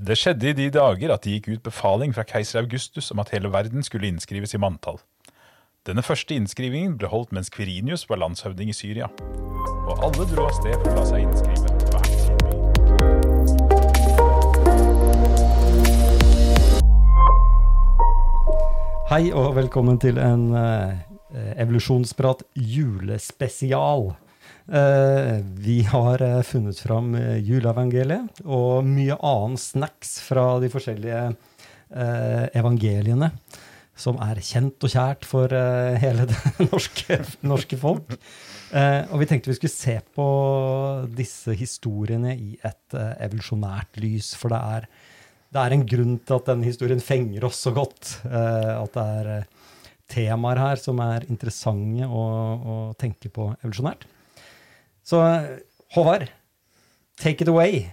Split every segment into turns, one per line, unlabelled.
Det skjedde i de dager at det gikk ut befaling fra keiser Augustus om at hele verden skulle innskrives i manntall. Denne første innskrivingen ble holdt mens Kvirinius var landshøvding i Syria. Og alle dro av sted for å la seg innskrive.
Hei og velkommen til en uh, evolusjonsprat julespesial. Eh, vi har eh, funnet fram eh, juleevangeliet og mye annen snacks fra de forskjellige evangeliene, som er kjent og kjært for hele det norske, norske folk. Og vi tenkte vi skulle se på disse historiene i et evolusjonært lys, for det er det er en grunn til at denne historien fenger oss så godt. at det er temaer her som er interessante å, å tenke på evolusjonært. Så Håvard, take it away.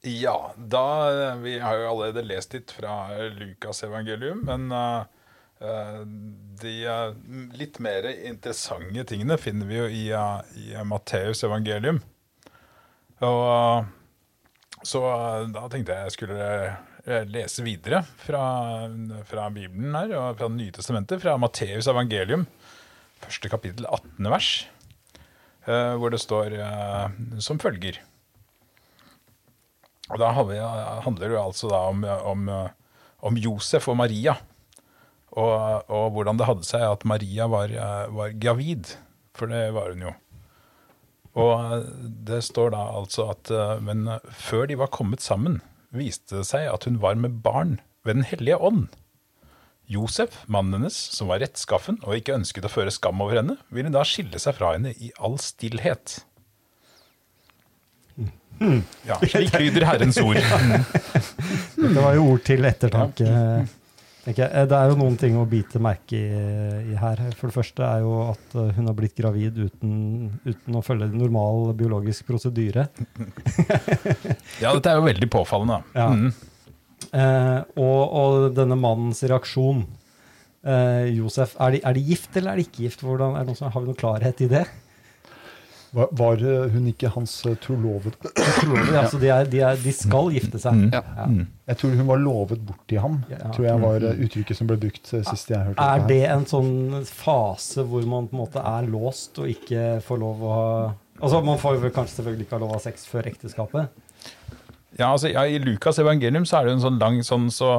Ja, da Vi har jo allerede lest litt fra Lukas evangelium, men eh, de eh, litt mer interessante tingene finner vi jo i, uh, i Matteus evangelium. Og så da tenkte jeg jeg skulle lese videre fra, fra Bibelen her, og fra Det nye testamentet, fra Matteus evangelium, første kapittel, 18. vers, hvor det står eh, som følger. Og da handler det jo altså da om, om, om Josef og Maria. Og, og hvordan det hadde seg at Maria var, var gravid. For det var hun jo. Og det står da altså at eh, Men før de var kommet sammen, viste det seg at hun var med barn ved Den hellige ånd. Josef, mannen hennes, som var rettskaffen og ikke ønsket å føre skam over henne, ville da skille seg fra henne i all stillhet. Ja, slik lyder Herrens ord.
Det var jo ord til ettertanke. Det er jo noen ting å bite merke i, i her. For det første er jo at hun har blitt gravid uten, uten å følge normal biologisk prosedyre.
Ja, dette er jo veldig påfallende.
Ja.
Mm.
Eh, og, og denne mannens reaksjon. Eh, Josef, er de, er de gift eller er de ikke gift? Hvordan, er noen som, har vi noen klarhet i det?
Var, var eh, hun ikke hans eh, trolovede?
ja, ja. det, altså, de, er, de, er, de skal gifte seg.
Mm.
Ja.
Ja.
Jeg tror hun var lovet bort til ham.
Ja.
tror jeg var eh, uttrykket som ble brukt sist jeg hørte
Er det en sånn fase hvor man på en måte er låst og ikke får lov å ha Altså Man får jo vel kanskje selvfølgelig ikke ha lov å ha sex før ekteskapet.
Ja, altså, ja, I Lukas evangelium så er det jo en sånn lang sånn så,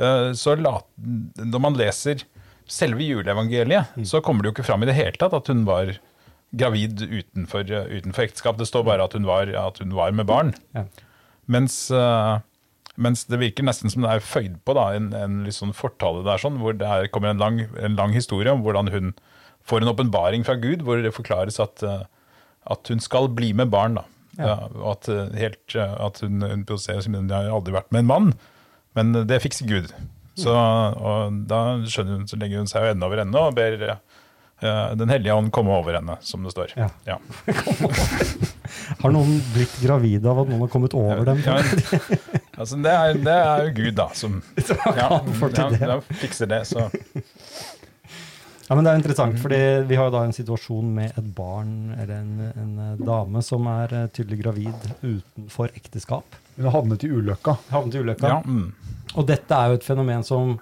uh, så la, Når man leser selve juleevangeliet, så kommer det jo ikke fram i det hele tatt at hun var gravid utenfor, uh, utenfor ekteskap. Det står bare at hun var, at hun var med barn.
Ja.
Mens, uh, mens det virker nesten som det er føyd på da, en, en litt sånn fortale der, sånn, hvor det er, kommer en lang, en lang historie om hvordan hun får en åpenbaring fra Gud, hvor det forklares at, at hun skal bli med barn. da.
Ja.
At, eh, helt, eh, at hun, hun protesterer som hun har aldri vært med en mann, men det fikser Gud. Så, da skjønner hun, så legger hun seg jo ende over ende og ber uh, Den hellige ånd komme over henne, som det står.
Ja.
Ja.
Har noen blitt gravide av at noen har kommet over dem?
Ja, altså det, er, det er jo Gud, da, som ja, fikser det. Så
Ja, men Det er interessant, fordi vi har jo da en situasjon med et barn eller en, en eh, dame som er eh, tydelig gravid utenfor ekteskap.
Hun har havnet i ulykka.
Havnet i ulykka.
ja, mm.
Og dette er jo et fenomen som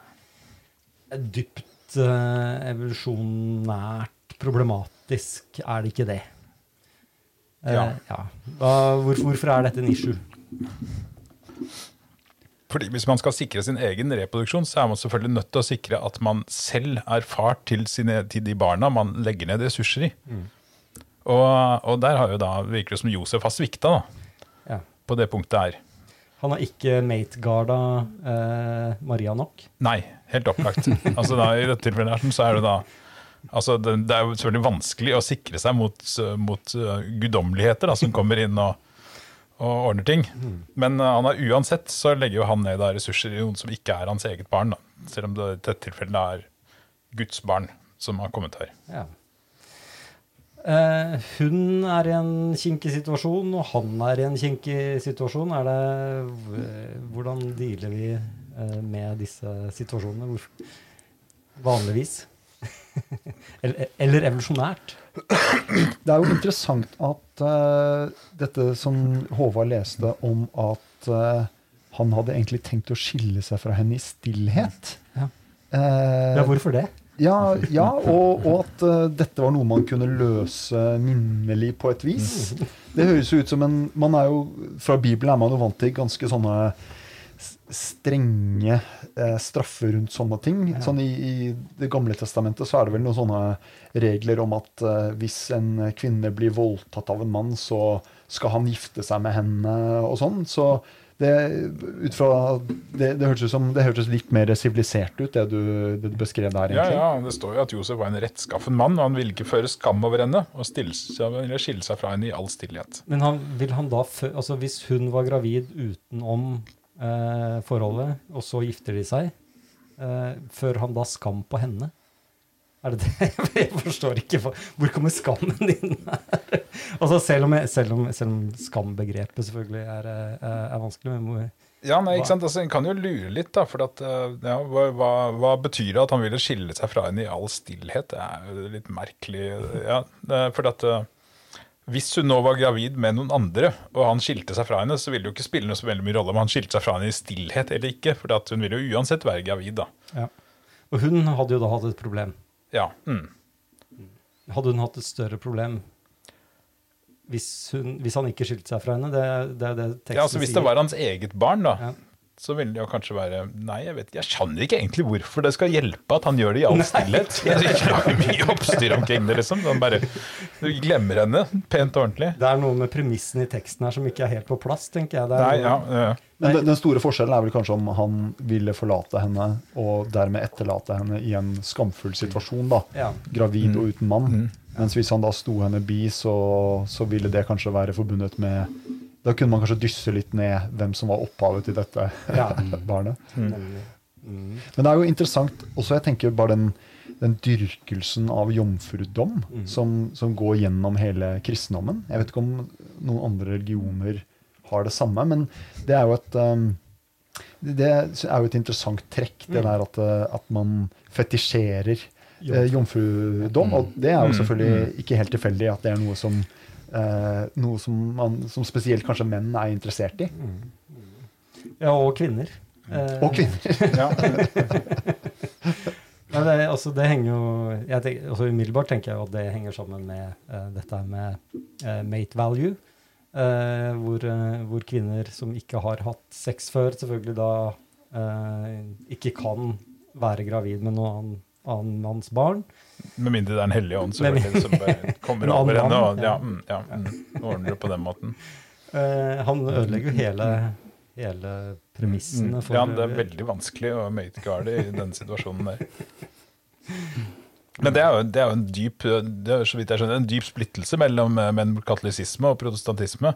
er dypt uh, evolusjonært problematisk, er det ikke det? Eh,
Ja.
ja. Hva, hvor, hvorfor er dette en issue?
Fordi Hvis man skal sikre sin egen reproduksjon, så er man selvfølgelig nødt til å sikre at man selv er far til, sine, til de barna man legger ned ressurser i. Og, og der har jo da virker det som Josef har svikta
Ja.
på det punktet her.
Han har ikke mateguarda eh, Maria nok.
Nei, helt opplagt. altså da, I dette tilfellet så er det da altså det, det er jo selvfølgelig vanskelig å sikre seg mot, mot uh, guddommeligheter som kommer inn og, og ordner ting. Men uh, han er, uansett så legger jo han ned da, ressurser i noen som ikke er hans eget barn. Da. Selv om det i dette tilfellet er Guds barn som har kommet her.
Ja. Eh, hun er i en kinkig situasjon, og han er i en kinkig situasjon. Er det, eh, hvordan dealer vi eh, med disse situasjonene? Vanligvis? Eller, eller evolusjonært?
Det er jo interessant at uh, dette som Håvard leste om at eh, han hadde egentlig tenkt å skille seg fra henne i stillhet.
Ja.
Eh,
Ja, hvorfor det?
ja, ja og, og at uh, dette var noe man kunne løse minnelig på et vis. Det høres jo ut som en man er jo, Fra Bibelen er man jo vant til ganske sånne strenge eh, straffer rundt sånne ting.
Ja.
Sånn i, I Det gamle testamentet så er det vel noen sånne regler om at eh, hvis en kvinne blir voldtatt av en mann, så skal han gifte seg med henne og sånn. Så det, ut fra, det, det, hørtes som, det hørtes litt mer sivilisert ut, det du, det du beskrev der,
Ja,
egentlig.
ja, Det står jo at Josef var en rettskaffen mann, og han ville ikke føre skam over henne og stille skille seg fra henne i all stillhet.
Men han, vil han da, altså hvis hun var gravid utenom eh, forholdet, og så gifter de seg, eh, før han da skam på henne? Er det det? Jeg forstår ikke. Hvor kommer skammen din her? Altså selv om, selv om, selv om skambegrepet selvfølgelig er, eh, er vanskelig, men hvor,
Ja, nei, ikke sant? Altså, En kan jo lure litt, da. For at, eh, ja, hva, hva, betyr det at han ville skille seg fra henne i all stillhet? Det er jo litt merkelig. Ja, er at eh, Hvis hun nå var gravid med noen andre, og han skilte seg fra henne, så ville det jo ikke spille noe så veldig mye rolle om han skilte seg fra henne i stillhet eller ikke. For hun ville jo uansett være gravid, da.
ja. Og hun hadde jo da hatt et problem.
Ja. Mm.
Hadde hun hatt et større problem hvis, hun, hvis han ikke skilte seg fra henne? Det, er- det det teksten
ja altså Hvis det var hans eget barn, da,
Ja.
Så vil det jo kanskje være Nei, jeg vet Jeg skjønner ikke egentlig hvorfor det skal hjelpe at han gjør det i all stillhet. Jeg synes ikke det er mye oppstyr omkring det, liksom. Han bare Du glemmer henne pent og ordentlig.
Det er noe med premissen i teksten her som ikke er helt på plass, tenker jeg. Det er
Nei, ja, ja.
Men den, den store forskjellen er vel kanskje om han ville forlate henne og dermed etterlate henne i en skamfull situasjon, da.
Ja.
Gravid og uten mann.
Mm.
Mens hvis han da sto henne bi, så, så ville det kanskje være forbundet med Da kunne man kanskje dysse litt ned hvem som var opphavet til dette
Ja.
barnet.
Mm.
Men det er jo interessant også, jeg tenker bare den, den dyrkelsen av jomfrudom
Mm.
som, som går gjennom hele kristendommen. Jeg vet ikke om noen andre religioner har det samme, men det er jo et um, det er jo et interessant trekk, det
Mm.
der at, uh, at man fetisjerer eh, jomfrudom. Og det er jo
Mm,
selvfølgelig ikke helt tilfeldig at det er noe som, eh, noe som, man, som spesielt kanskje menn er interessert i.
Ja, og kvinner. Eh,
Og kvinner.
ja.
Ja, det, altså, det henger jo tenker, altså, Umiddelbart tenker jeg at det henger sammen med uh, dette med mate value. hvor, hvor kvinner som ikke har hatt sex før, selvfølgelig da ikke kan være gravid med noen annen manns barn.
Med mindre det er en hellig ånd selvfølgelig, som bare kommer over henne. Og, ja,
ja.
mm, ja, mm, ordner det på den måten.
Uh, han ødelegger jo hele, hele premissene
Mm,
for
ja, det er veldig vanskelig å møtegarde i den situasjonen der. Men det er jo, det er jo en dyp det er, skjønner, en dyp splittelse mellom, eh, mellom katolisisme og protestantisme.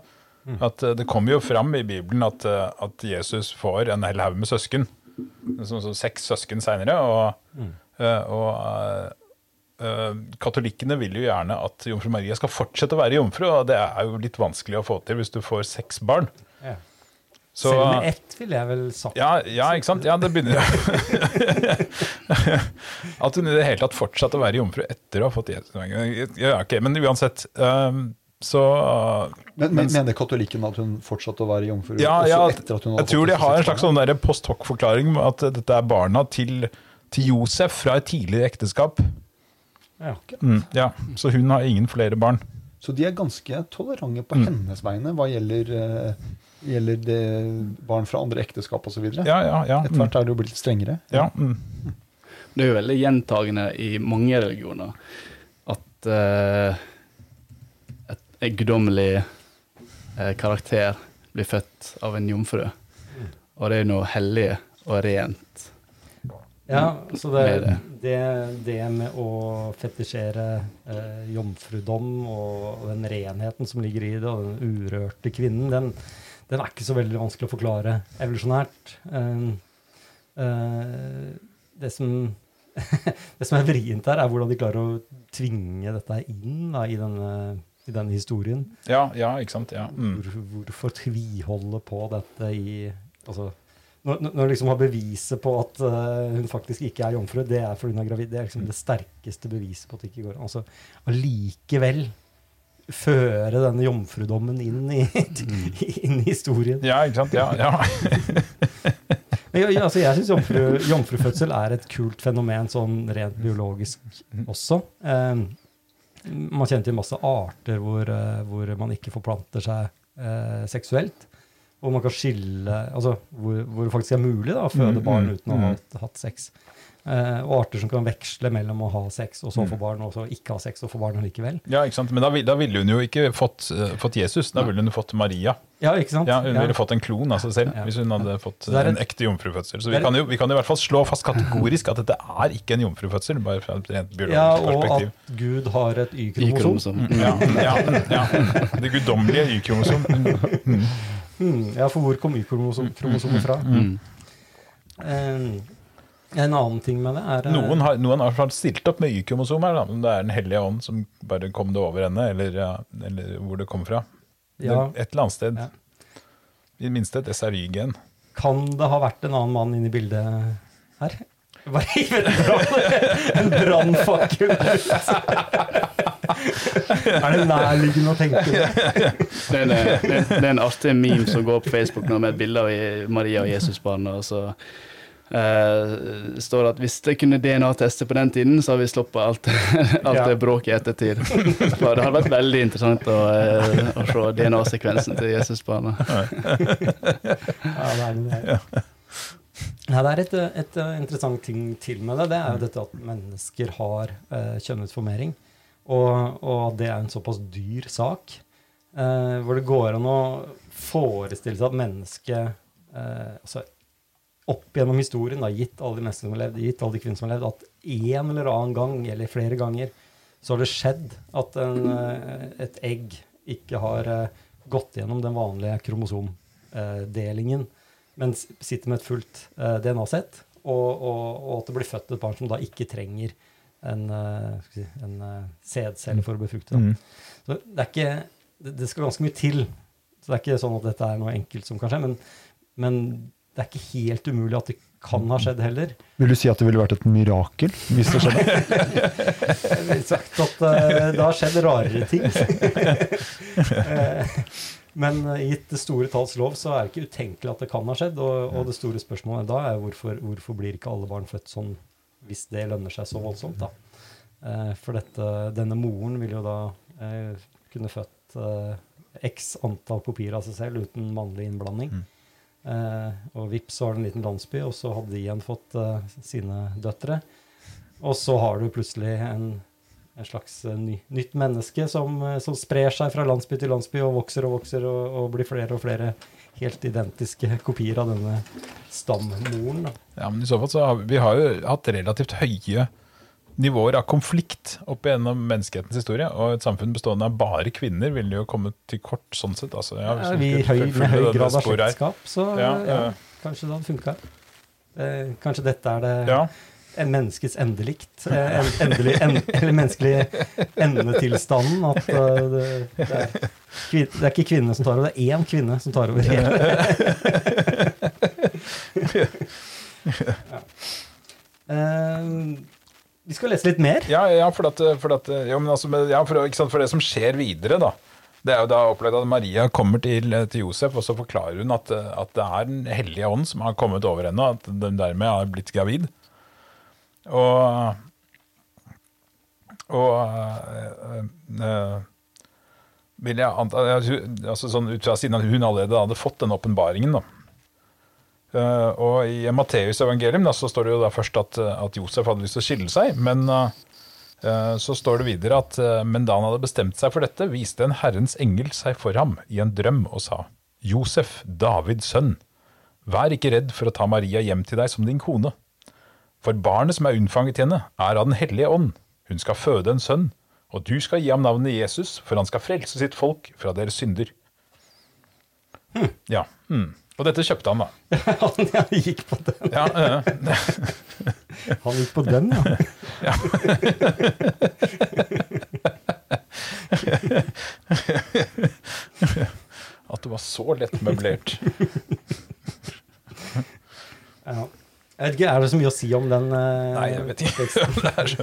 At eh, Det kommer jo fram i Bibelen at, at Jesus får en hel haug med søsken. Som, som seks søsken seinere. Og, mm. og eh, katolikkene vil jo gjerne at jomfru Maria skal fortsette å være jomfru, og det er jo litt vanskelig å få til hvis du får seks barn.
ja.
Så,
Selv med ett, ville jeg vel sagt.
ja, ja, ikke sant? Ja, det begynner At hun i det hele tatt fortsatte å være jomfru etter å ha fått Jesus. Ja, ok, Men uansett, um, så
Men, men
mens-
Mener katolikken at hun fortsatte å være jomfru
Ja,
også
ja,
etter at hun hadde
jeg tror de har en slags sånn post hoc-forklaring med at dette er barna til, til Josef fra et tidligere ekteskap.
Ja.
Mm, ja, Så hun har ingen flere barn.
Så de er ganske tolerante på
Mm.
hennes vegne hva gjelder, uh, gjelder det barn fra andre ekteskap osv. videre
Ja, ja, ja.
Etter
Mm,
hvert er det jo blitt strengere.
ja mm.
Det er jo veldig gjentagende i mange religioner at uh, et, en guddommelig eh, karakter blir født av en jomfru. Og det er noe hellig og rent.
Ja, så det,
det.
det, det med å fetisjere eh, jomfrudom og, og den renheten som ligger i det, og den urørte kvinnen, den, den er ikke så veldig vanskelig å forklare evolusjonært. Eh, eh, det, som, det som er vrient her, er hvordan de klarer å tvinge dette inn da, i, denne, i denne historien.
ja, ja, ikke sant. Ja. Mm.
Hvor, hvorfor tviholde på dette i altså, når, når du liksom har beviset på at uh, hun faktisk ikke er jomfru, det er fordi hun er gravid. Det er liksom det sterkeste beviset på at det ikke går an. Altså, allikevel føre denne jomfrudommen inn i, inn i historien.
Ja, ikke sant? Ja, ja.
Men, altså, jeg syns jomfru, jomfrufødsel er et kult fenomen sånn rent biologisk også. Eh, man kjenner til masse arter hvor, eh, hvor man ikke forplanter seg uh, seksuelt. Og man kan skille altså, hvor, hvor det faktisk er mulig da, å føde
Mm,
barn
mm,
uten å ha
mm.
hatt sex. Uh, og arter som kan veksle mellom å ha sex og så
Mm.
få barn, og så ikke ha sex og få barn allikevel.
ja ikke sant? Men da, da ville hun jo ikke fått, uh, fått Jesus, da ville hun fått Maria.
Ja, ikke sant?
Ja, Hun
Ja.
ville fått en klon av seg selv
Ja.
hvis hun hadde fått
et,
en ekte jomfrufødsel. Så vi
er
kan, jo, vi kan i hvert fall slå fast kategorisk at dette er ikke en jomfrufødsel, bare fra et rent biologisk
Ja, og
perspektiv.
at Gud har et Y-kromosom.
Mm, Ja, ja, ja. Det guddommelige Y-kromosom. Mm.
Hmm, ja, for hvor kom Y-kromosomet fra?
Mm.
Um, en annen ting med det er eh,
Noen har, noen har stilt opp med Y-kromosomer, om det er Den hellige ånd som bare kom det over henne, eller, ja, eller hvor det kom fra.
Ja.
Et eller annet sted.
Ja.
I det minste et SRY-gen.
Kan det ha vært en annen mann inne i bildet her? Bare hiv en brannfakkel ut! Er det nærliggende å tenke det?
Det er, en, det, er, det er en artig meme som går på Facebook nå med et bilde av Maria og Jesusbarnet. Og så uh, står det at hvis det kunne DNA-teste på den tiden, så har vi sluppet alt, alt
Ja.
det bråket i ettertid. For det hadde vært veldig interessant å, eh, å se DNA-sekvensen til Jesusbarnet.
Ja, det det. det. Ja, det er et, et eh, interessant ting til med det. Det er jo dette at mennesker har eh, kjønnutformering. Og, og det er en såpass dyr sak. Eh, hvor det går an å forestille seg at mennesket eh, altså, Opp gjennom historien, da, gitt alle de menneskene som har levd, gitt alle de kvinner som har levd, at en eller annen gang, eller flere ganger, så har det skjedd at en, eh, et egg ikke har eh, gått gjennom den vanlige kromosomdelingen, men sitter med et fullt eh, DNA-sett, og, og, og at det blir født et barn som da ikke trenger en, eh, si, en eh, sædcelle for å befrukte.
Mm.
Så det, er ikke, det, det skal ganske mye til. Så det er ikke sånn at dette er noe enkelt som kan skje, men, men det er ikke helt umulig at det kan ha skjedd heller.
Vil du si at det ville vært et mirakel hvis det skjedde?
Jeg ville sagt at uh, det har skjedd rarere ting. Men gitt det store talls lov, så er det ikke utenkelig at det kan ha skjedd. Og, og det store spørsmålet da er hvorfor, hvorfor blir ikke alle barn født sånn hvis det lønner seg så voldsomt, da. Eh, for dette, denne moren vil jo da eh, kunne født eh, x antall kopier av seg selv uten mannlig innblanding.
Mm.
Eh, og vips, så har du en liten landsby, og så hadde de igjen fått eh, sine døtre. Og så har du plutselig en, en slags eh, ny, nytt menneske som, som sprer seg fra landsby til landsby og vokser og vokser og, og blir flere og flere helt identiske kopier av denne stammoren. Da.
Ja, men i så fall så har vi, vi har jo hatt relativt høye nivåer av konflikt opp gjennom menneskehetens historie. Og et samfunn bestående av bare kvinner ville jo kommet til kort sånn sett. Altså, ja,
Ja,
vi
høy, med høy grad av slektskap, så
Ja,
kanskje det hadde funka. Eh, kanskje dette er det menneskets endelikt. Eh, en, endelig, en, eller menneskelig endetilstanden. At eh, det, det, er, det er ikke kvinnene som tar over, det er én kvinne som tar over hele. ja. Eh, vi skal lese litt mer.
ja, ja for, at, for, at, jo, men altså, ja, for, sant, for det som skjer videre, da. Det er jo da opplevd at Maria kommer til, til Josef, og så forklarer hun at, at det er Den hellige ånd som har kommet over henne, og at den dermed har blitt gravid. Og Og øh, vil jeg anta altså sånn ut fra Siden hun allerede hadde fått den åpenbaringen. Eh, og i Matteus evangelium da, så står det jo da først at, at Josef hadde lyst til å skille seg, men uh, så står det videre at uh, men da han hadde bestemt seg for dette, viste en Herrens engel seg for ham i en drøm og sa, Josef, Davids sønn, vær ikke redd for å ta Maria hjem til deg som din kone. For barnet som er unnfanget i henne, er av Den hellige ånd. Hun skal føde en sønn, og du skal gi ham navnet Jesus, for han skal frelse sitt folk fra deres synder. Ja, mm. Og dette kjøpte han, da.
Han ja, gikk på den.
Ja, eh,
Han gikk på den, ja.
At det var så lett møblert.
ja. Jeg vet ikke, Er det så mye å si om den? uh,
Nei, jeg vet ikke. Det er så.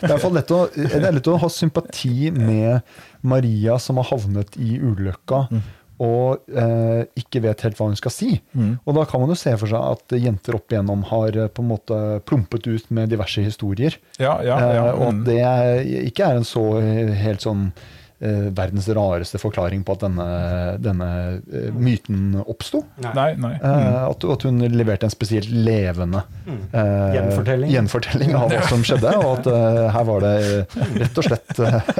Det er i lett å, det er lett å ha sympati med Maria som har havnet i ulykka og eh, ikke vet helt hva hun skal si. Og da kan man jo se for seg at jenter opp igjennom har eh, på en måte plumpet ut med diverse historier.
Ja, ja, ja.
Eh, og
mm.
at det er- ikke er en så eh, helt sånn eh, verdens rareste forklaring på at denne, denne eh, myten oppsto.
Nei, nei.
Eh, at, at hun leverte en spesielt levende eh,
Gjenfortelling.
gjenfortelling av hva som skjedde, og at uh, her var det eh, rett og slett uh,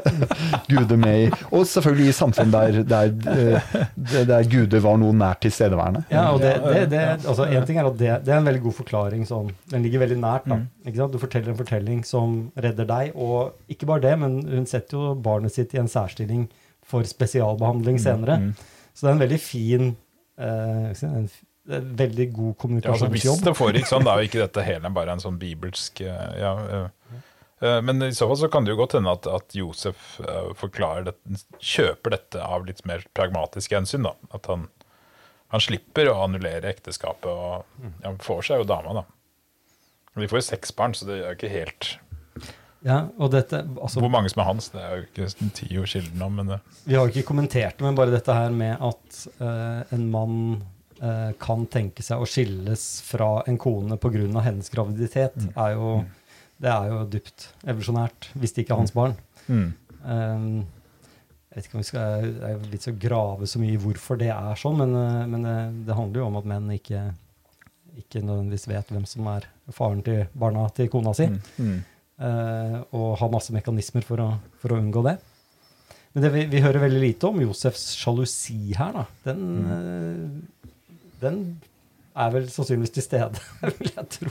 guder med i Og selvfølgelig i samfunn der, der, eh, der, der guder var noe nært tilstedeværende.
Ja, og det, det, det, altså en ting er at det, det er en veldig god forklaring. Sånn. Den ligger veldig nært. da. Ikke sant? Du forteller en fortelling som redder deg, og ikke bare det, men hun setter jo barnet sitt i en særstilling for spesialbehandling senere. Så det er en veldig fin eh, en, veldig god kommunikasjonsjobb.
Ja, altså, hvis det foregikk sånn, da er jo ikke dette hele bare en sånn bibelsk eh, ja, eh, eh, Men i så fall så kan det jo godt hende at, at Josef forklarer det, kjøper dette av litt mer pragmatiske hensyn. da, At han, han slipper å annullere ekteskapet og ja, får seg jo dama, da. De får jo seks barn, så det er ikke helt
Ja, og dette, altså,
Hvor mange som er hans, det er jo ikke Tio kilden om, men det,
Vi har jo ikke kommentert det, men bare dette her med at uh, en mann uh, kan tenke seg å skilles fra en kone pga. hennes graviditet, er jo, det er jo dypt evolusjonært, hvis det ikke er hans barn.
mm.
Um, jeg vet ikke om vi skal er litt så grave så mye i hvorfor det er sånn, men, uh, men det, det handler jo om at menn ikke, ikke nødvendigvis vet hvem som er faren til barna til kona si.
Mm. Mm.
Eh, og har masse mekanismer for å, for å unngå det. Men det vi, vi hører veldig lite om Josefs sjalusi her, da. Den, eh, den er vel sannsynligvis til stede, vil jeg tro.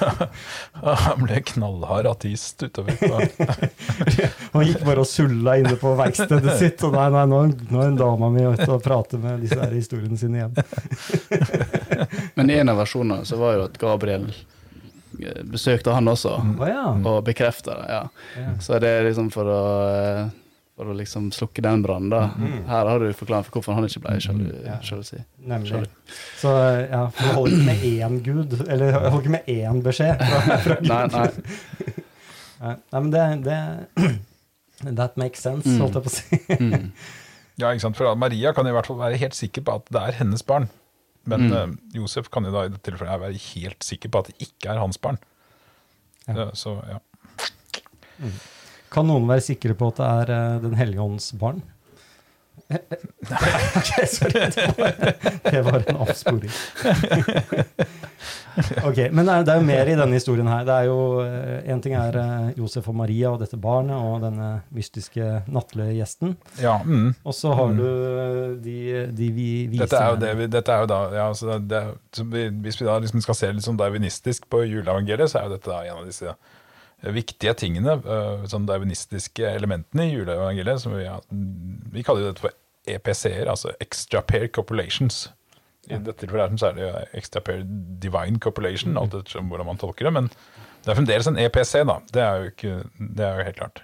Han ble knallhard ateist utover.
Han gikk bare og sulla inne på verkstedet sitt. Og nei, nei, nå, nå er en dama mi ute og prater med disse her historiene sine igjen.
Men i en av versjonene så var jo at Gabriel eh, besøkte han også,
mm.
og bekrefta det. ja.
ja.
Så det er liksom for å, eh, for å liksom slukke den brannen, da. Her har du forklaring for hvorfor han ikke ble sjalu.
Ja.
sjalusi.
Nemlig. Så ja, for du holder ikke med én gud, eller holder ikke med én beskjed fra, fra Gud.
Nei, nei.
Nei, men det, det That makes sense,
Mm.
holdt jeg på å si.
Mm.
Ja, ikke sant? For Maria kan i hvert fall være helt sikker på at det er hennes barn. Men
Mm.
eh, Josef kan jo da i dette tilfellet være helt sikker på at det ikke er hans barn.
Ja.
Ja, så ja.
Kan noen være sikre på at det er eh, Den hellige ånds barn? Ok, sorry. Det var, det var en avsporing. Ok, Men det er, det er jo mer i denne historien her. Det er jo, Én ting er eh, Josef og Maria og dette barnet og denne mystiske nattlegjesten.
ja mm.
Og så har du eh, de, de vi viser
Dette er jo det vi, dette er jo da ja, det, Hvis vi da liksom skal se litt sånn darwinistisk på juleevangeliet, så er jo dette da en av disse eh, viktige tingene, eh, sånn darwinistiske elementene i juleevangeliet. Som vi, har, vi kaller jo dette for EPC-er, altså extra pair copulations. I dette tilfellet er det særlig extra pair divine copulation, alt etter hvordan man tolker det. Men det er fremdeles en EPC, da. Det er jo, ikke, det er jo helt klart.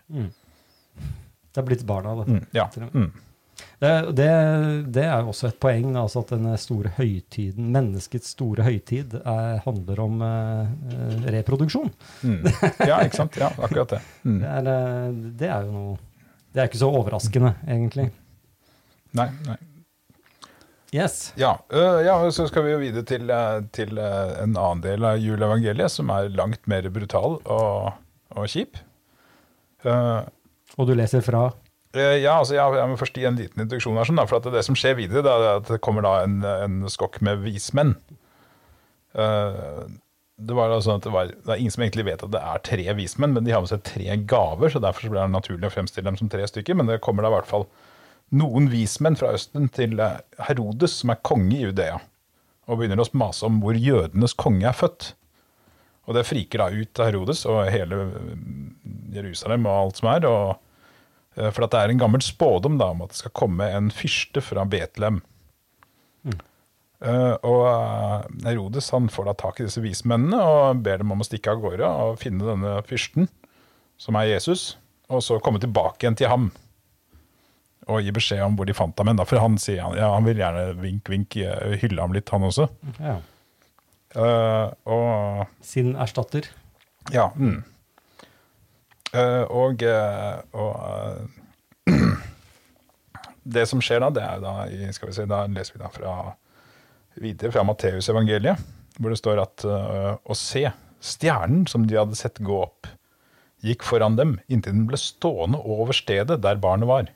Det er blitt barna, det.
Mm, ja. Mm.
Det, det, er jo også et poeng, altså at denne store høytiden, menneskets store høytid, er, handler om eh, eh, reproduksjon.
Mm. Ja, ikke sant? Ja, akkurat det. Mm.
Det er, eh, det er jo noe Det er ikke så overraskende, egentlig.
Nei, nei.
Yes.
Ja, øh, ja, så skal vi jo videre til, øh, til en annen del av juleevangeliet, som er langt mer brutal og, og kjip. Uh,
Og du leser fra
ja, altså, ja, jeg må først gi en liten introduksjon. her, sånn, da, for at det som skjer videre, da, er at det kommer da en, en skokk med vismenn. Uh, det var sånn at det, var, det er ingen som egentlig vet at det er tre vismenn, men de har med seg tre gaver, så derfor så blir det naturlig å fremstille dem som tre stykker. Men det kommer da i hvert fall noen vismenn fra Østen til eh, Herodes, som er konge i Judea, og begynner å mase om hvor jødenes konge er født. Og det friker da ut av Herodes og hele eh, Jerusalem og alt som er. og eh, For at det er en gammel spådom da, om at det skal komme en fyrste fra Betlehem. Eh, og eh, Herodes han får da tak i disse vismennene og ber dem om å stikke av gårde og finne denne fyrsten, som er Jesus, og så komme tilbake igjen til ham. Og gi beskjed om hvor de fant ham hen. For han sier han, ja, han vil gjerne vink, vink, eh, hylle ham litt, han også.
ja.
Uh, og
Sin erstatter.
Ja. Mm. Eh, og eh, og eh, det som skjer da, det er da skal vi se, da leser vi da fra videre fra Matteus evangeliet, hvor det står at å se stjernen som de hadde sett gå opp, gikk foran dem inntil den ble stående over stedet der barnet var.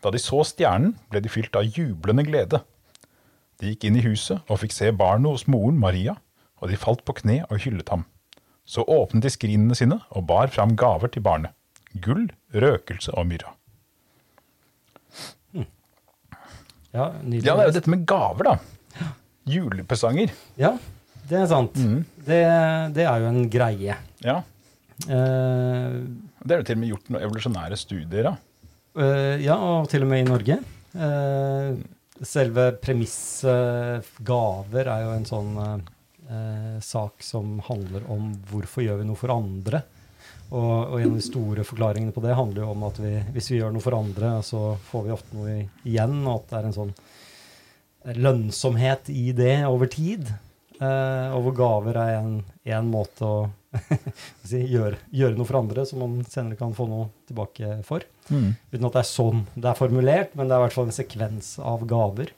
Da de så stjernen, ble de fylt av jublende glede. De gikk inn i huset og fikk se barnet hos moren Maria, og de falt på kne og hyllet ham. Så åpnet de skrinene sine og bar fram gaver til barnet. Gull, røkelse og myrra.
Ja, nydelig.
Ja, det er jo dette med gaver, da. Julepresanger.
Ja, det er sant.
Mm.
Det, det er jo en greie.
Ja.
Uh,
Det er jo til og med gjort noen evolusjonære studier av.
Uh, ja, og til og med i Norge. Uh, selve premissgaver er jo en sånn eh, sak som handler om hvorfor gjør vi noe for andre. Og, og en av de store forklaringene på det handler jo om at vi, hvis vi gjør noe for andre, så får vi ofte noe igjen, og at det er en sånn lønnsomhet i det over tid. Eh, og hvor gaver er en, en måte å gjøre, gjøre noe for andre som man senere kan få noe tilbake for. Uten at det er sånn det er formulert, men det er i hvert fall en sekvens av gaver.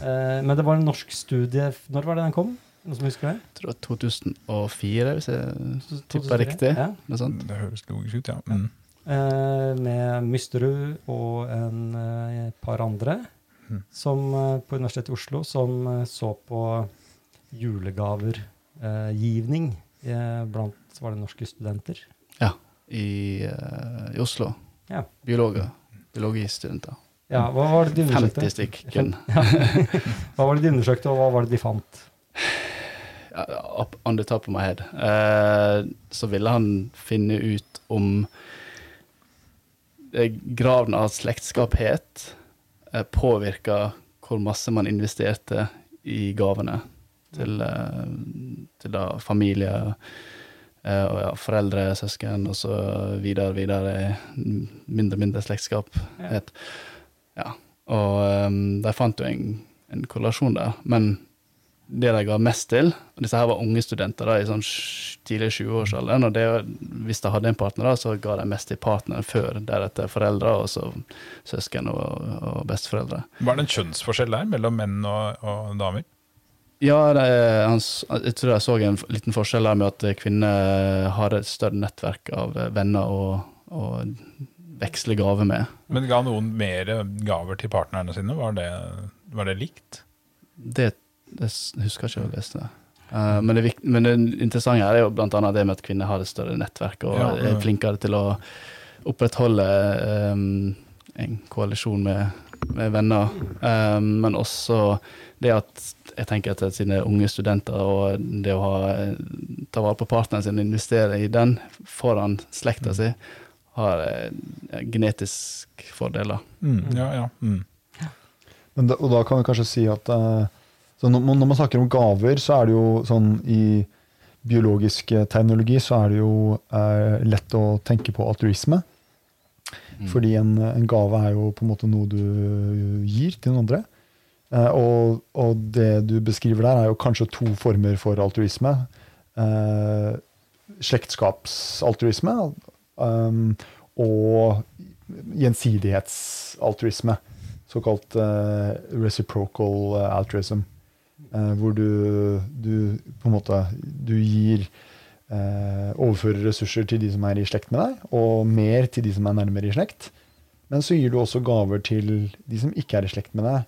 Eh, men det var en norsk studie Når var det den kom? Noen som husker det?
Jeg tror det var 2004, hvis jeg
2004?
tipper riktig.
Ja.
Noe sånt.
Det høres logisk ut, ja. Mm.
Eh, med Mysterud og en et par andre
mm.
som, eh, på Universitetet i Oslo som eh, så på julegavergivning eh, blant var det norske studenter.
I, eh, i Oslo.
Ja.
Biologer. Biologistudenter.
Ja, hva var det de undersøkte?
50 stykken.
Hva var det de undersøkte, og hva var det de fant?
Ja, up on the top of my head. Eh, så ville han finne ut om eh, graden av slektskap het eh, påvirka hvor masse man investerte i gavene til, eh, til da familie, eh, og ja, foreldre, søsken og så videre, videre. Mindre, mindre slektskap
Ja.
Ja. Og um, de fant jo en, en korrelasjon der. Men det de ga mest til Disse her var unge studenter da, i sånn tidlig 20-årsalderen. Og det, hvis de hadde en partner, da, så ga de mest til partneren før. Deretter foreldre, og så søsken og, og besteforeldre.
Var det en kjønnsforskjell der mellom menn og, og damer?
Ja, det, han, jeg tror jeg så en liten forskjell der med at kvinner har et større nettverk av venner å og veksle gaver med.
Men ga noen mer gaver til partnerne sine? Var det, var det likt?
Det, det s- husker jeg ikke å lese det. Eh, men, det men det interessante her er jo blant annet det med at kvinner har et større nettverk og
Ja,
er flinkere til å opprettholde um, en koalisjon med, med venner. Um, men også det at jeg tenker at sine unge studenter og det å ha, ta vare på partneren sin og investere i den foran slekta si, har eh, genetisk fordeler.
Mm, ja, ja. Mm.
Men da, og da kan vi kanskje si at eh, så når, man- når man snakker om gaver, så er det jo sånn i biologisk teknologi terminologi så er det jo eh, lett å tenke på altruisme. Fordi en, en gave er jo på en måte noe du gir til noen andre. Eh, og, og det du beskriver der, er jo kanskje to former for altruisme. Eh, slektskapsaltruisme um, og gjensidighetsaltruisme. Såkalt eh, reciprocal eh, altruism. Eh, hvor du, du på en måte du gir eh, Overfører ressurser til de som er i slekt med deg, og mer til de som er nærmere i slekt. Men så gir du også gaver til de som ikke er i slekt med deg,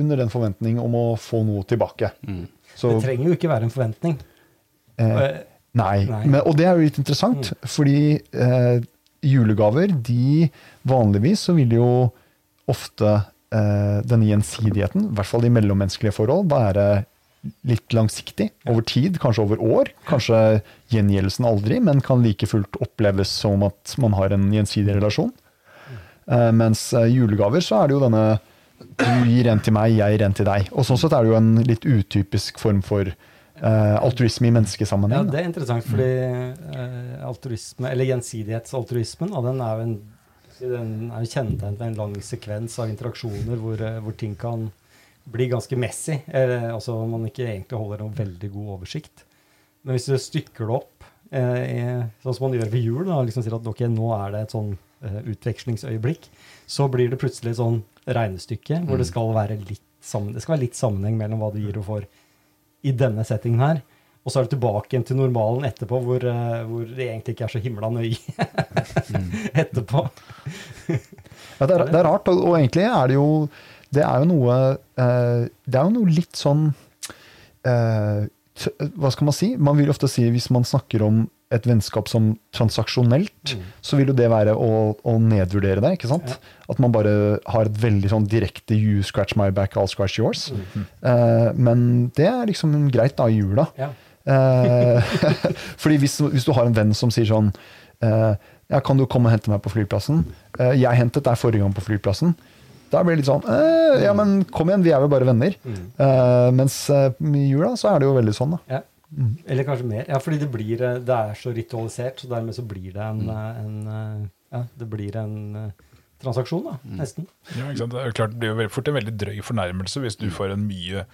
under den forventning om å få noe tilbake.
Mm.
Så,
Det trenger jo ikke være en forventning.
eh,
Eh,
Nei,
Nei.
Men, og det er jo litt interessant, fordi eh, julegaver, de vanligvis så vil jo ofte denne gjensidigheten, i hvert fall i mellommenneskelige forhold, være litt langsiktig, over tid, kanskje over år. Kanskje gjengjeldelsen aldri, men kan like fullt oppleves som at man har en gjensidig relasjon. Eh, mens eh, julegaver, så er det jo denne du gir en til meg, jeg gir en til deg. Og sånn sett er det jo en litt utypisk form for Uh, altruisme i menneskesammenheng. Ja,
det er interessant, fordi uh, altruisme, eller gjensidighetsaltruismen, og den er jo en den er kjennetegnet ved en lang sekvens av interaksjoner hvor, eh, hvor ting kan bli ganske messy. Eh, altså man ikke egentlig holder noen veldig god oversikt. Men hvis du stykker det opp, eh, sånn som man gjør ved jul, da, liksom sier at ok, nå er det et sånn eh, utvekslingsøyeblikk, så blir det plutselig et sånn regnestykke hvor det
Mm.
skal være litt, sammen, det skal være litt sammenheng mellom hva du gir og får i denne settingen her. Og så er du tilbake igjen til normalen etterpå, hvor, eh, hvor det egentlig ikke er så himla nøye etterpå.
Ja, det, er, det er rart, og, og egentlig er det jo Det er jo noe eh, Det er jo noe litt sånn eh, t Hva skal man si? Man vil ofte si, hvis man snakker om et vennskap som transaksjonelt,
Mm.
så vil jo det være å, å nedvurdere det. ikke sant?
Ja.
At man bare har et veldig sånn direkte 'you scratch my back, I'll scratch yours'.
Mm.
Eh, men det er liksom greit da i jula.
Ja.
Eh, fordi hvis, hvis du har en venn som sier sånn eh, ja, 'Kan du komme og hente meg på flyplassen?' Eh, 'Jeg hentet deg forrige gang på flyplassen.' Da blir det litt sånn eh, 'Ja, men kom igjen, vi er jo bare venner'.
Mm.
Eh, mens eh, i jula så er det jo veldig sånn, da.
Ja. Eller kanskje mer. Ja, fordi det, blir, det er så ritualisert, så dermed så blir det en, mm. en Ja, det blir en transaksjon, da. Nesten.
Ja, ikke sant? Det er klart, det blir jo fort en veldig drøy fornærmelse hvis du får en mye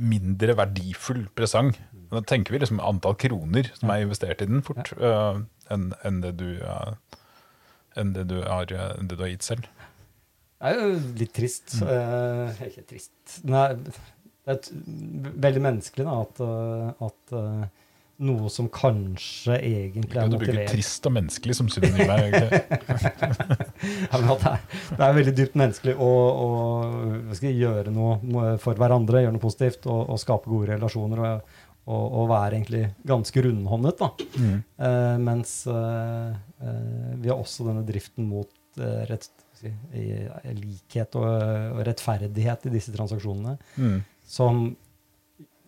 mindre verdifull presang. Da tenker vi liksom antall kroner som er investert i den, fort, øh, enn en det du en det uh, har, det du har gitt selv.
Det er jo litt trist. eh, ikke trist Nei, det er veldig menneskelig da, at, eh, at eh, noe som kanskje egentlig er
motivert. du
bruker
trist og menneskelig som synonym her?
ja, det, er, det er veldig dypt menneskelig å, å gjøre noe for hverandre, gjøre noe positivt og, og skape gode relasjoner. Og, og, og være egentlig ganske rundhåndet. da.
Mm.
Eh, mens eh, eh, vi har også denne driften mot eh, rett, si, likhet og, og rettferdighet i disse transaksjonene.
Mm.
Som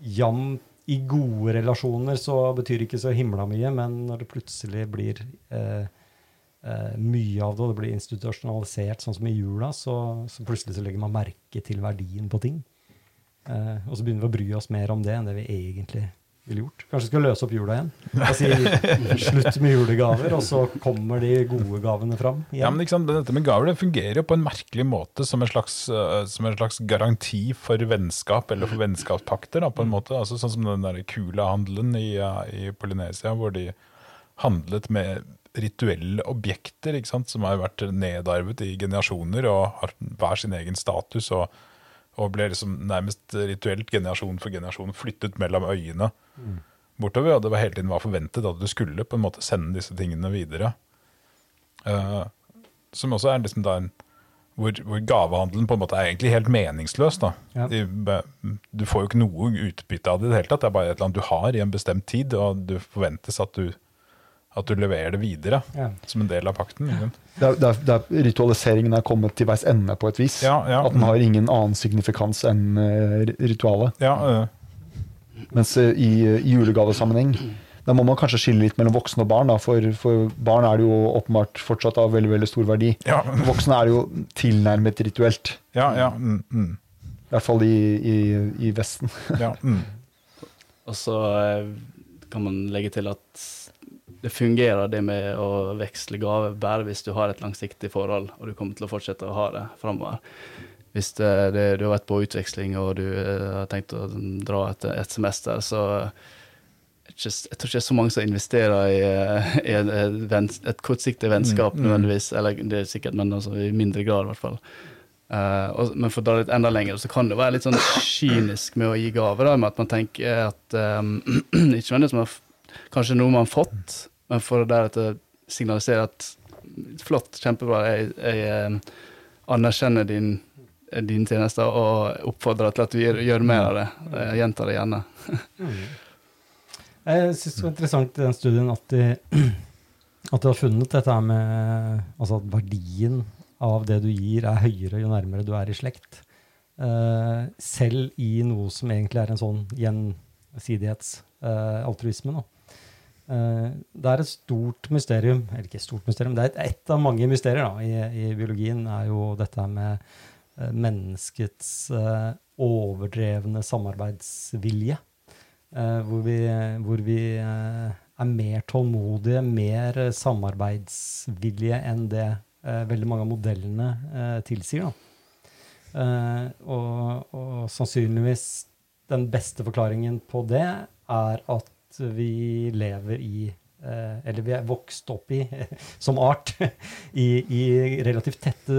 jevnt i gode relasjoner så betyr ikke så himla mye, men når det plutselig blir eh, eh, mye av det, og det blir institusjonalisert, sånn som i jula, så, så plutselig så legger man merke til verdien på ting. Eh, og så begynner vi å bry oss mer om det enn det vi egentlig ville gjort. Kanskje vi skal løse opp jula igjen. Si slutt med julegaver, og så kommer de gode gavene fram
Ja, men liksom. Dette med gaver det fungerer jo på en merkelig måte som en slags, øh, som en slags garanti for vennskap, eller for vennskapspakter, da, på en måte. Altså, sånn som den der Kula-handelen i, uh, i Polynesia, hvor de handlet med rituelle objekter, ikke sant? som har vært nedarvet i generasjoner og har hver sin egen status, og, og ble liksom nærmest rituelt generasjon for generasjon flyttet mellom øyene bortover. Og det var hele tiden var forventet at du skulle på en måte sende disse tingene videre. Uh, som også er liksom da en hvor, hvor gavehandelen på en måte er egentlig helt meningsløs. da.
Ja.
De, du får jo ikke noe utbytte av det i det hele tatt. Det er bare et eller annet du har i en bestemt tid, og du forventes at du, at du leverer det videre
Ja.
som en del av pakten.
Det er, det er, det er, ritualiseringen er kommet til veis ende på et vis.
Ja, ja.
At den har ingen annen signifikans enn uh, ritualet.
Ja, eh,
Mens uh, i, i julegavesammenheng da må man kanskje skille litt mellom voksne og barn. Da, for, for barn er det jo åpenbart fortsatt av veldig veldig stor verdi.
ja,
Voksne er det jo tilnærmet rituelt.
ja, ja, mm, mm,
I hvert fall i, i, i Vesten.
ja, mm.
Og så eh, kan man legge til at det fungerer det med å veksle gaver bare hvis du har et langsiktig forhold, og du kommer til å fortsette å ha det framover. Hvis det, det, du har vært på utveksling og du eh, har tenkt å dra et, et semester, så jeg tror ikke- det er så mange som investerer i, eh, i et, et, et kortsiktig vennskap
Mm, mm.
nødvendigvis. Eller det er sikkert, men altså, i mindre grad i hvert fall. Uh, og, men for å dra litt enda lenger, så kan det være litt sånn kynisk med å gi gaver. Med at man tenker at um, Ikke nødvendigvis man kanskje noe man har fått, men for å deretter signalisere at flott, kjempebra, jeg, jeg eh, anerkjenner din, dine tjenester og oppfordrer til at du gjør, gjør mer av det. Jeg gjentar det gjerne.
Jeg syns det var interessant i den studien at de, at de har funnet dette med altså at verdien av det du gir, er høyere jo nærmere du er i slekt. Eh, selv i noe som egentlig er en sånn gjensidighetsaltruisme. Uh, det er et stort mysterium, eller ikke et stort mysterium, det er et, et av mange mysterier da, i, i biologien, er jo dette med eh, menneskets eh, overdrevne samarbeidsvilje. Eh, hvor vi, hvor vi eh, er mer tålmodige, mer eh, samarbeidsvillige enn det eh, veldig mange av modellene eh, tilsier. Eh, og, og sannsynligvis den beste forklaringen på det er at vi lever i eh, Eller vi er vokst opp i, som art, i, i relativt tette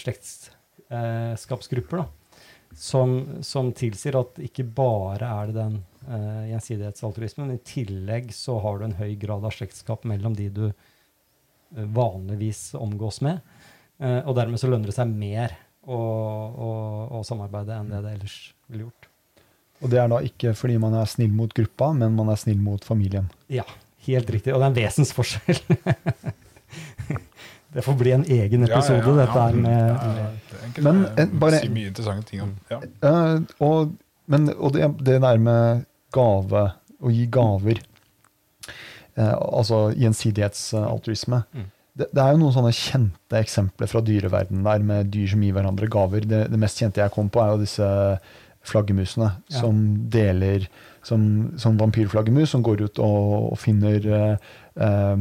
slektskapsgrupper. da, som, som tilsier at ikke bare er det den uh, gjensidighetsaltruismen, men i tillegg så har du en høy grad av slektskap mellom de du eh, vanligvis omgås med. Uh, og dermed så lønner det seg mer å, å, å samarbeide enn det det ellers ville gjort.
Og det er da ikke fordi man er snill mot gruppa, men man er snill mot familien.
Ja, helt riktig. Og det er en vesensforskjell. det får bli en egen episode,
Ja, ja, ja,
dette her med, med
er
Men,
det.
eh, bare-
Si mye interessante ting om ja.
Eh, og men, og det, det der med gave, å gi gaver, eh, altså gjensidighetsaltruisme
Mm.
det, det er jo noen sånne kjente eksempler fra dyreverdenen der med dyr som gir hverandre gaver. Det, det mest kjente jeg kom på, er jo disse flaggermusene
Ja.
som deler som, som vampyrflaggermus, som går ut og, og finner eh, eh,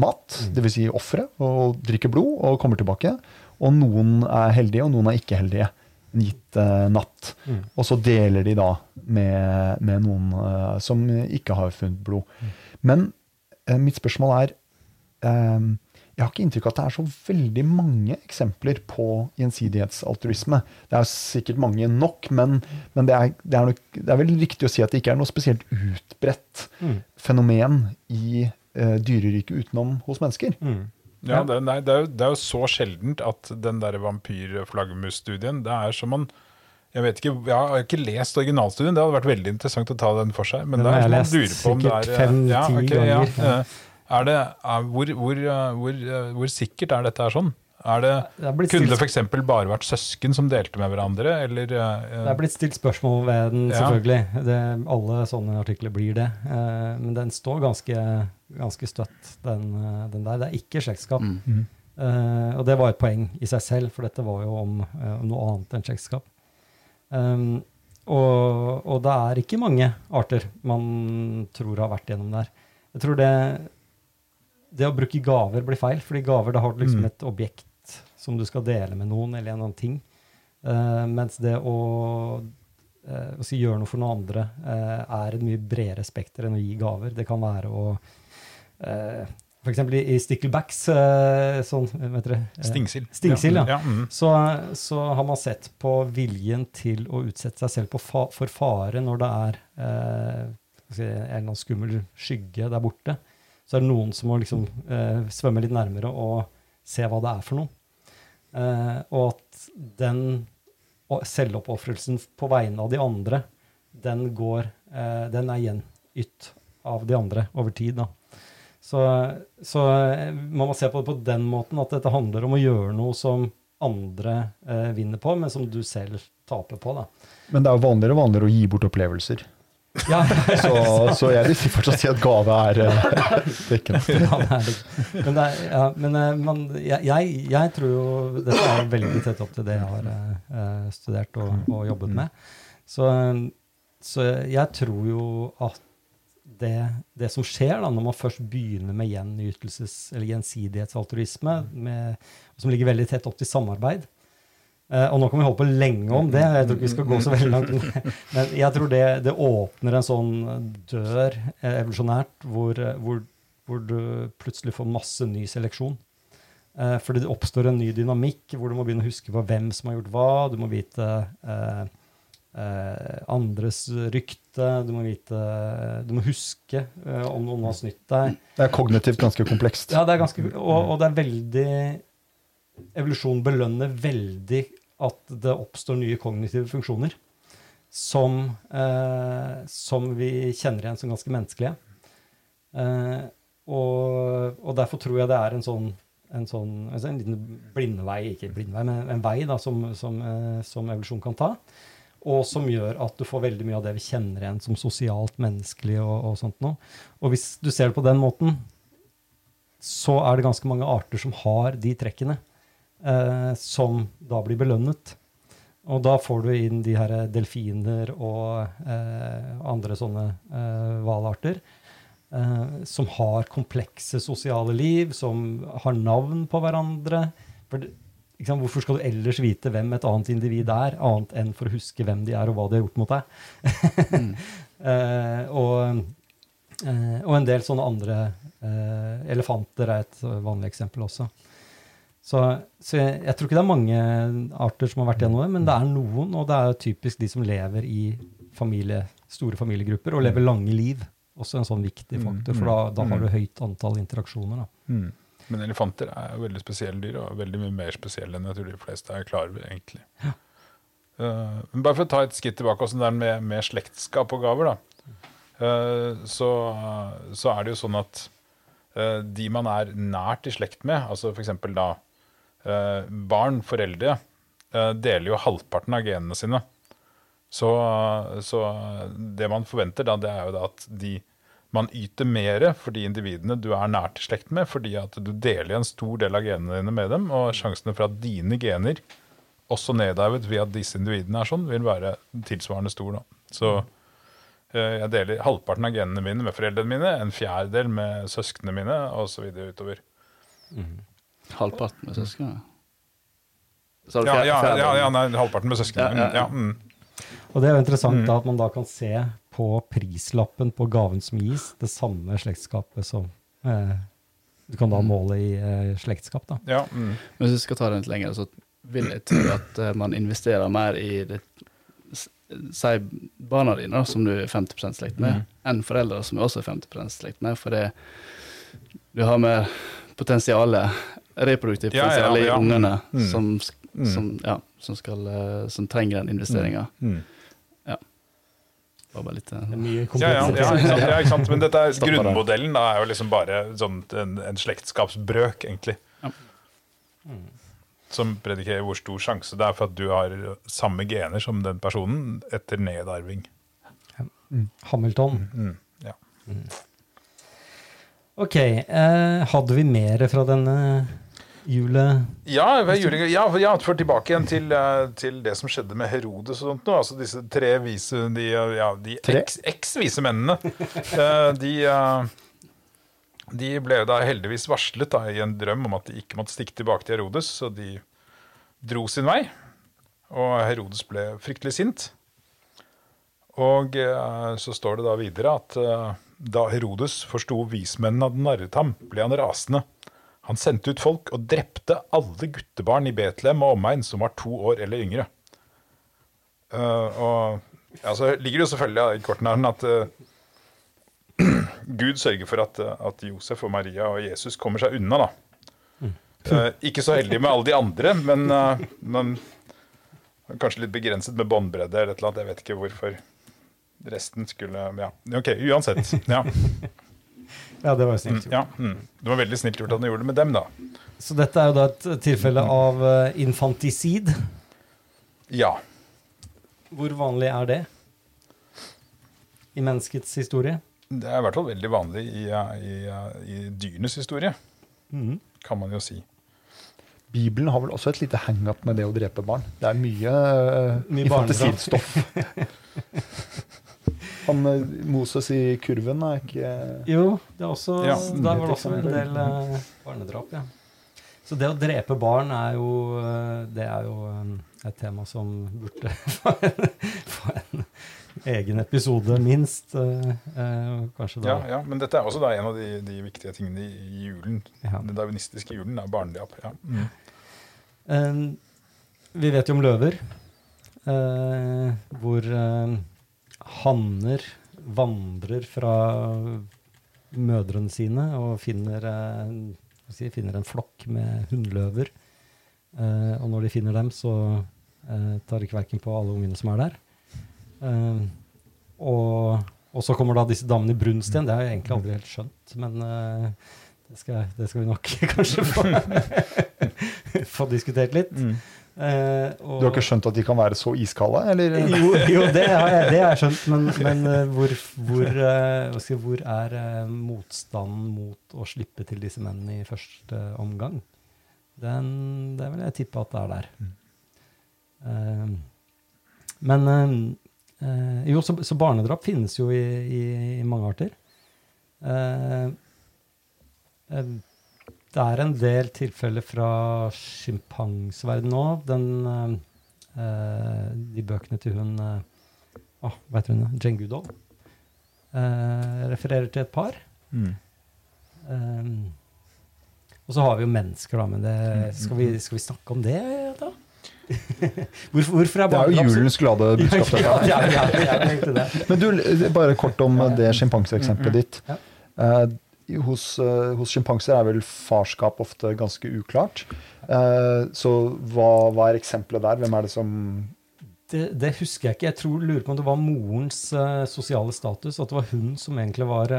mat,
Mm.
dvs. Si ofre, og drikker blod og kommer tilbake. Og noen er heldige, og noen er ikke heldige en gitt eh, natt.
Mm.
Og så deler de da med, med noen eh, som ikke har funnet blod. Men eh, mitt spørsmål er eh, Jeg har ikke inntrykk av at det er så veldig mange eksempler på gjensidighetsaltruisme. Det er sikkert mange nok, men, men det, er, det, er nok, det er vel riktig å si at det ikke er noe spesielt utbredt
Mm.
fenomen i eh, dyreriket utenom hos mennesker.
Mm.
Ja, det, nei, det, er jo, det er jo så sjeldent at den der vampyrflaggermusstudien Det er som man Jeg vet ikke, jeg har ikke lest originalstudien, det hadde vært veldig interessant å ta den for seg. Men
Den
det
har
er
jeg lest
lurer på om det
sikkert
er
fem-ti
ja, okay,
ganger.
Ja, er det, er, hvor, hvor, eh, hvor, eh, hvor sikkert er dette her sånn? Er det,
Det er
kunne det f.eks. bare vært søsken som delte med hverandre, eller uh,
det er blitt stilt spørsmål ved den,
Ja.
selvfølgelig. Det, alle sånne artikler blir det. Uh, men den står ganske, ganske støtt, den, den der. Det er ikke slektskap.
Mm.
Uh, og det var et poeng i seg selv, for dette var jo om, om noe annet enn slektskap. Um, og, og det er ikke mange arter man tror har vært gjennom der. Jeg tror det, det å bruke gaver blir feil, fordi gaver da har du liksom
Mm.
et objekt som du skal dele med noen, eller en annen ting. Uh, mens det å, uh, å si gjøre noe for noen andre uh, er et mye bredere spekter enn å gi gaver. Det kan være å For eksempel i, i Sticklebacks, sånn, vet dere?
Stingsild.
Stingsild, ja.
ja. mm.
så, så har man sett på viljen til å utsette seg selv på fa for fare når det er si, en eller annen skummel skygge der borte. Så er det noen som må liksom eh, svømme litt nærmere og se hva det er for noe. Eh, og at den selvoppofrelsen på vegne av de andre, den går eh, Den er gjenytt av de andre over tid, da. Så, så eh, man må se på det på den måten at dette handler om å gjøre noe som andre eh, vinner på, men som du selv taper på. da.
Men det er jo vanligere og vanligere å gi bort opplevelser.
Ja,
Så, så jeg vil fortsatt si at gave er eh, dekkende.
Men, det er, ja, men eh, man, jeg, jeg, tror jo Dette er veldig tett opp til det jeg har eh, studert og, og jobbet med. Så, eh, så jeg tror jo at det, det som skjer da, når man først begynner med gjenytelses- eller gjensidighetsaltruisme, med, som ligger veldig tett opp til samarbeid eh, Og nå kan vi holde på lenge om det, jeg tror ikke vi skal gå så veldig langt. Men, jeg tror det, det åpner en sånn dør eh, evolusjonært hvor, eh, hvor, hvor du plutselig får masse ny seleksjon. Eh, fordi det oppstår en ny dynamikk hvor du må begynne å huske på hvem som har gjort hva. Du må vite eh, eh, andres rykte. Du må, vite, du må huske eh, om noen har snytt deg.
Det er kognitivt ganske komplekst.
Ja, det er ganske, og, og det er veldig Evolusjon belønner veldig at det oppstår nye kognitive funksjoner som, eh, som vi kjenner igjen som ganske menneskelige. Eh, og, og derfor tror jeg det er en sånn en, sånn, altså en liten blindvei, ikke blindvei, men en vei da, som, som, eh, som evolusjon kan ta. Og som gjør at du får veldig mye av det vi kjenner igjen som sosialt menneskelig. Og, og sånt noe. Og hvis du ser det på den måten, så er det ganske mange arter som har de trekkene, eh, som da blir belønnet. Og da får du inn de her delfiner og eh, andre sånne eh, hvalarter. Eh, som har komplekse sosiale liv, som har navn på hverandre. For det, sant? Hvorfor skal du ellers vite hvem et annet individ er, annet enn for å huske hvem de er, og hva de har gjort mot deg?
Mm.
Eh, og, eh, og en del sånne andre eh, Elefanter er et vanlig eksempel også. Så, så jeg, jeg tror ikke det er mange arter som har vært gjennom det, men det er noen, og det er typisk de som lever i familie, store familiegrupper og lever lange liv. Også en sånn viktig
Mm,
faktor, for da, da har
mm.
du høyt antall interaksjoner.
Mm. Men elefanter er jo veldig spesielle dyr, og veldig mye mer spesielle enn jeg tror de fleste er klar over, egentlig. Eh, men bare for å ta et skritt tilbake også der med, med slektskap og gaver, da. Uh, så, så er det jo sånn at uh, de man er nært i slekt med, altså f.eks. da barn, foreldre, eh, deler jo halvparten av genene sine. Så, så det man forventer da, det er jo da at de man yter mer for de individene du er nært i slekt med, fordi at du deler en stor del av genene dine med dem, og sjansene for at dine gener, også nedarvet via at disse individene er sånn, vil være tilsvarende stor. Da. Så eh, jeg deler halvparten av genene mine med foreldrene mine, en fjerdedel med søsknene mine, videre utover.
Halvparten med søsknene?
Ja, ja, ja, ja nei, halvparten med søsknene
Ja, ja, ja.
Ja, mm.
Og det er jo interessant
Mm.
da, at man da kan se på prislappen på gaven som gis, det samme slektskapet som eh, du kan da måle i eh, slektskap. da.
ja, mm.
Men hvis vi skal ta det litt lenger, så vil jeg tro at eh, man investerer mer i det Si barna dine, da, som du er 50 slekt med, enn foreldre som er også 50 slekt med. For det, du har mer potensialet, reproduktivt
Ja, ja,
potensial i
ja.
ungene
Mm.
som,
Mm.
som, ja, som, skal, eh, som trenger den investeringa.
Mm.
Det var bare litt eh,
Ja, ja, ja, ikke sant, ja, ikke sant? Men dette er, grunnmodellen da, er jo liksom bare sånn, en, en slektskapsbrøk, egentlig.
Ja.
Som predikerer hvor stor sjanse det er for at du har samme gener som den personen etter nedarving.
Hamilton.
Mm, ja.
Ok, eh, hadde vi mer fra denne jule...
Ja, ja, ja, for tilbake igjen til, eh, til det som skjedde med Herodes og sånt nå. Altså disse tre vise, de, ja, de eks- eks-vise mennene. eh, de, eh, de ble da heldigvis varslet da, i en drøm om at de ikke måtte stikke tilbake til Herodes, så de dro sin vei. Og Herodes ble fryktelig sint. Og så står det da videre at da Herodes forsto vismennene hadde narret ham, ble han rasende. Han sendte ut folk og drepte alle guttebarn i Betlehem og omegn som var to år eller yngre. Uh, og ja, så ligger det jo selvfølgelig i kortene her at uh, Gud sørger for at, at Josef og Maria og Jesus kommer seg unna, da. Uh, ikke så heldig med alle de andre, men, men kanskje litt begrenset med båndbredde eller et eller annet. Jeg vet ikke hvorfor resten skulle Ja, OK, uansett. Ja,
Ja, det var jo
mm,
snilt gjort.
ja, mm. Det var veldig snilt gjort at han gjorde det med dem, da.
Så dette er jo da et tilfelle av eh, infantisid.
Ja.
Hvor vanlig er det i menneskets historie?
Det er i hvert fall veldig vanlig i, i, i dyrenes historie,
mm.
kan man jo si.
Bibelen har vel også et lite hang-up med det å drepe barn. Det er mye, uh,
Mye
infantisidstoff. Han eh, Moses i kurven er ikke
Jo, det er også,
Ja,
der var det også en del eh, barnedrap, ja. Så det å drepe barn er jo, eh, det er jo eh, et tema som burde få en, få en egen episode, minst. kanskje da.
Ja, ja, Men dette er også da en av de, de viktige tingene i julen.
Ja.
Den darwinistiske julen er barnedrap. Ja. Mm.
Eh, vi vet jo om løver, eh, hvor hanner vandrer fra mødrene sine og finner, eh, si, finner en flokk med hunnløver. Eh, og når de finner dem, så eh, tar de kverken på alle ungene som er der. Eh, og, og så kommer da disse damene i brunst igjen. Det har jeg egentlig aldri helt skjønt, men eh, det, skal, det skal vi nok kanskje få, få diskutert litt.
Mm.
Eh, og,
Du har ikke skjønt at de kan være så iskalde, eller?
jo, jo, det har jeg, det har jeg skjønt, men, men eh, hvor, hvor, eh, jeg, hvor er eh, motstanden mot å slippe til disse mennene i første omgang? Den, det vil jeg tippe at det er der. Eh, men eh, jo, så, så barnedrap finnes jo i, i, i mange arter. Eh, eh, det er en del tilfeller fra sjimpansverdenen òg. Den eh, eh, De bøkene til hun eh, Hva heter hun? Jane Goodall. Uh, refererer til et par.
Mm.
Um, og så har vi jo mennesker, da, men det, skal, vi, skal vi snakke om det, da? hvorfor, hvorfor er
Det er jo julens glade budskap.
ja, ja, ja.
Men du, bare kort om det sjimpanseeksempelet ditt. Hos eh, hos sjimpanser er vel farskap ofte ganske uklart. Eh, så hva, hva er eksempelet der? Hvem er det som
det, det husker jeg ikke. Jeg tror, lurer på om det var morens eh, sosiale status. At det var hun som egentlig var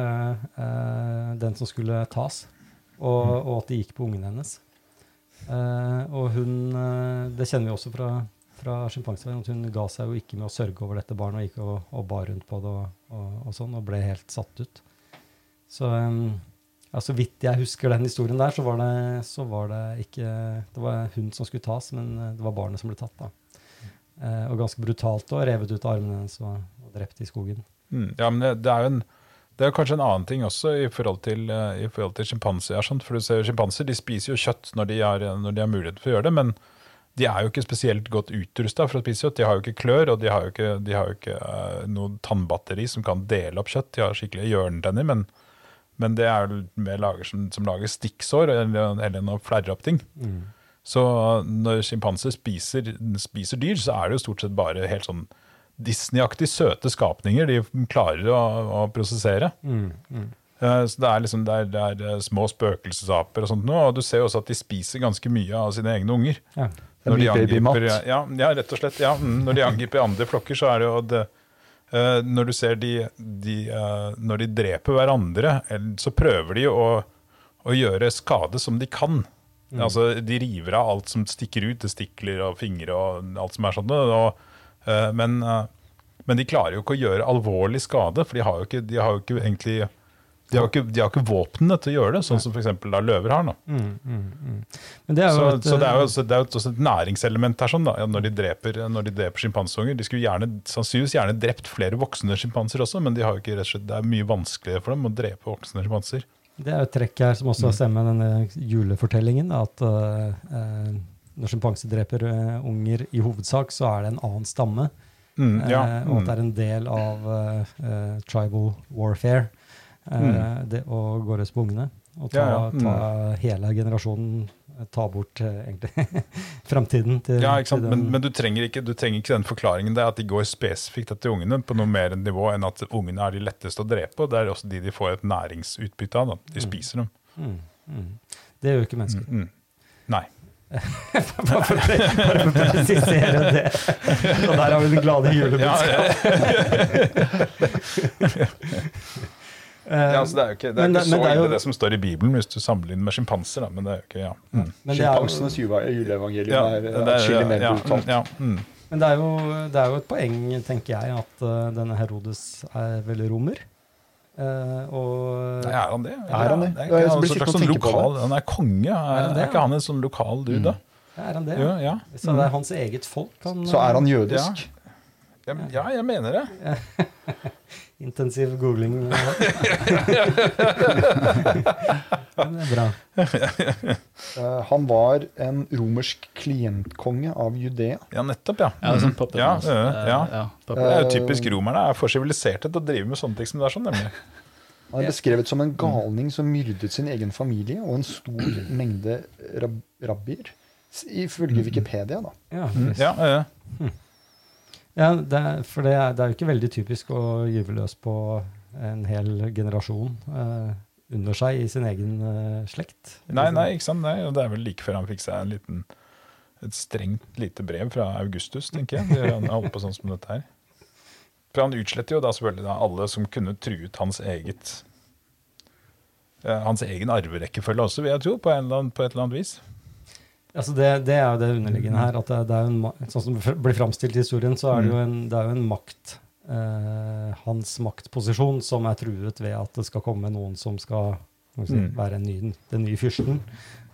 den som skulle tas. Og, og at det gikk på ungen hennes. Eh, og hun Det kjenner vi også fra, fra sjimpanseverdenen, at hun ga seg jo ikke med å sørge over dette barnet, og gikk og, og bar rundt på det og, og, og sånn, og ble helt satt ut. Så eh, ja, så vidt jeg husker den historien der, så var det, så var det ikke Det var hun som skulle tas, men eh, det var barnet som ble tatt, da. Eh, og ganske brutalt og revet ut av armene hennes og, og drept i skogen.
Mm. Ja, men det, er jo en det er jo kanskje en annen ting også i forhold til, eh, i forhold til sjimpanser. er For du ser Sjimpanser de spiser jo kjøtt når de, har, når de har mulighet for å gjøre det, men de er jo ikke spesielt godt utrusta for å spise kjøtt. De har jo ikke klør, og de har jo ikke, de har jo ikke uh, noe tannbatteri som kan dele opp kjøtt. De har skikkelige hjørnetenner, men, men det er jo mer lager som, som lager stikksår eller, eller å flerre opp ting. Så når sjimpanser spiser, spiser dyr, så er det jo stort sett bare helt sånn Disney-aktig søte skapninger de klarer å, å prosessere. Eh, Så det er liksom det er, det er eh, små spøkelsesaper og sånt nå, og du ser jo også at de spiser ganske mye av sine egne unger.
Ja.
Det er mye babymat.
ja, ja, rett og slett. Ja. Mm, Når de angriper andre flokker, så er det jo det Når du ser de, de eh, Når de dreper hverandre, så prøver de å, å gjøre skade som de kan. Altså, de river av alt som stikker ut, Det stikler og fingre og alt som er sånn. Og, eh, men, eh, men de klarer jo ikke å gjøre alvorlig skade, for de har jo ikke, de har jo ikke egentlig de har ikke, de har ikke våpnene til å gjøre det, sånn som f.eks. løver har. nå.
Men det er
Så,
et,
så det er jo
eh,
også, det er også et næringselement her, sånn da, når de dreper, når de dreper sjimpansunger. De skulle gjerne, sannsynligvis gjerne drept flere voksne sjimpanser også, men de har ikke, slett, det er mye vanskeligere for dem å drepe voksne sjimpanser.
det er jo et trekk her som
Mm.
også stemmer med denne julefortellingen. At eh, eh, når sjimpanser dreper uh, unger i hovedsak, så er det en annen stamme.
Mm, ja,
uh, og at det
mm.
er en del av eh, eh, tribal warfare. Eh, Det å gå løs på ungene. Og ta,
Mm. Ja, ja, mm.
ta hele generasjonen eh, Ta bort eh, egentlig framtiden til,
ja,
til
Men, men du, trenger ikke, du trenger ikke den forklaringen. Det er at de går spesifikt etter ungene på noe mer nivå enn at ungene er de letteste å drepe. og Det er også de de får et næringsutbytte av. Da. De spiser dem.
mm, mm. Det gjør jo ikke mennesker.
Mm. Nei.
Bare for å presisere det. Og der har vi den glade julebudskapet.
ja,
Eh,
ja, så det er jo ikke, det er
Men det-
ikke så
ille, det er
det som står i Bibelen, hvis du sammenligner med sjimpanser. Men det er jo ikke, ja. Mm.
det er
Sjimpansenes juleevangelium
Ja,
er
det er-
atskillig mer
ja,
brutalt.
Ja, mm.
Men det er, jo, det er jo et poeng, tenker jeg, at uh, denne Herodes er vel romer. Uh, og
Nei, er han det?
Er han det?
Er
Ja,
ikke han slags sånn lokal, han er konge. Er,
han det,
er ikke
ja?
han en sånn lokal dude, da?
er han det?
Jo, ja.
Så det er hans eget folk han,
Så er han jødisk.
Ja, ja, jeg mener det.
Intensiv googling. Men det er bra.
Eh, han var en romersk klientkonge av Judea.
Ja, nettopp, ja.
Ja, sånn
er
puppet
ja,
master.
ja,
Eh,
ja.
ja.
Det er jo typisk romerne er for siviliserte til å drive med sånne ting som det er sånn, nemlig.
Han er beskrevet som en galning som myrdet sin egen familie og en stor mengde rab rabbier. Ifølge Wikipedia, da.
Ja,
Mm. Ja, ja.
Ja det for det er, det er jo ikke veldig typisk å gyve løs på en hel generasjon eh, under seg i sin egen eh, slekt.
Nei, nei, ikke sant. Nei, og det er vel like før han fikk seg en liten et strengt lite brev fra Augustus, tenker jeg. Han holdt på sånn som dette her. For han utsletter jo da selvfølgelig da alle som kunne truet hans eget eh, Hans egen arverekkefølge også, vil jeg tro, på, en eller annen, på et eller annet vis.
Altså det, det er jo det underliggende her. at det, det er en, Sånn som det blir framstilt i historien, så er det jo en, det jo en makt eh, Hans maktposisjon som er truet ved at det skal komme noen som skal si,
Mm.
være en ny, den nye fyrsten.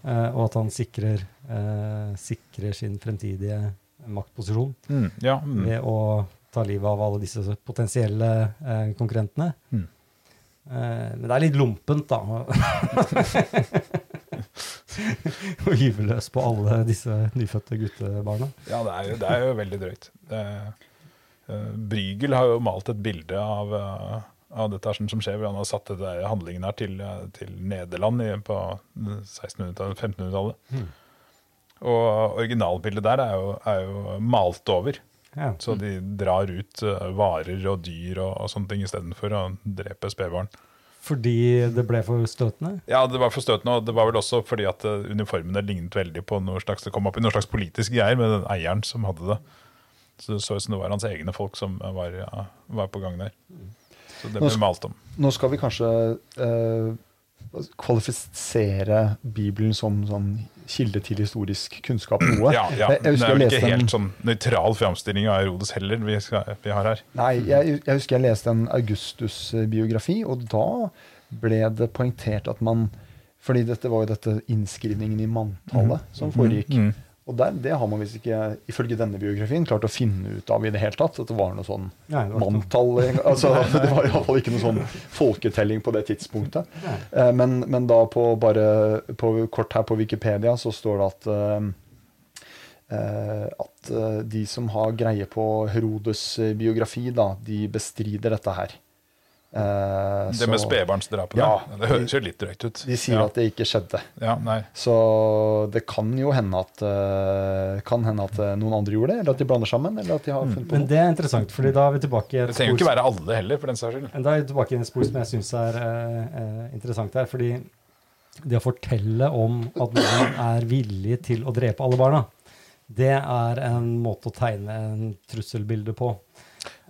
eh, og at han sikrer, eh, sikrer sin fremtidige maktposisjon
Mm, ja, mm.
ved å ta livet av alle disse potensielle eh, konkurrentene.
Mm.
Eh, men det er litt lompent, da. og gyve løs på alle disse nyfødte guttebarna.
Ja, det er jo, det er jo veldig drøyt. Det, uh, Brygel har jo malt et bilde av, uh, av dette som skjer. Han har satt dette handlingen her til, eh, til Nederland i, på 1600-tallet, 1500-tallet. Og originalbildet der er jo, er jo malt over.
Ja.
Så de drar ut varer og dyr og, og sånne ting istedenfor å drepe spedbarn.
Fordi det ble for støtende?
Ja, det var forstøtende, og det var vel også fordi at eh, uniformene lignet veldig på noe slags Det kom opp i noe slags politisk greier med den eieren som hadde det. Så det så ut som det var hans egne folk som var, ja, var på gang der. Så det ble malt om.
Nå skal vi kanskje eh, kvalifisere Bibelen som sånn kilde til historisk kunnskap noe.
Ja, ja.
Jeg, jeg
Det er jo
ikke
ikke
en,
helt sånn nøytral framstilling av Herodes heller vi, skal, vi har her.
Nei, jeg, jeg husker jeg leste en Augustus-biografi, og da ble det poengtert at man Fordi dette var jo dette innskrivningen i manntallet som foregikk.
Mm.
Og der, det har man visst ikke, ifølge denne biografien, klart å finne ut av i det hele tatt. At det var noe sånn
Nei, det var
manntall altså, Det var iallfall ikke noe sånn folketelling på det tidspunktet. Eh, Men, men da på bare på, kort her på Wikipedia så står det at eh, eh, at eh, de som har greie på Herodes' biografi, da, de bestrider dette her. Eh,
Det med
så
spedbarnsdrapene.
Ja.
det høres jo litt drøyt ut.
De sier
ja.
at det ikke skjedde.
ja, nei.
Så det kan jo hende at, eh, kan hende at eh, noen andre gjorde det, eller at de blander sammen. eller at de har funnet på
Men det er interessant, fordi da er vi tilbake i et
Det trenger jo ikke være alle heller, for den saks skyld.
Men da er vi tilbake i en spor som jeg syns er eh, eh, interessant her. Fordi det å fortelle om at noen er villig til å drepe alle barna, det er en måte å tegne en trusselbilde på.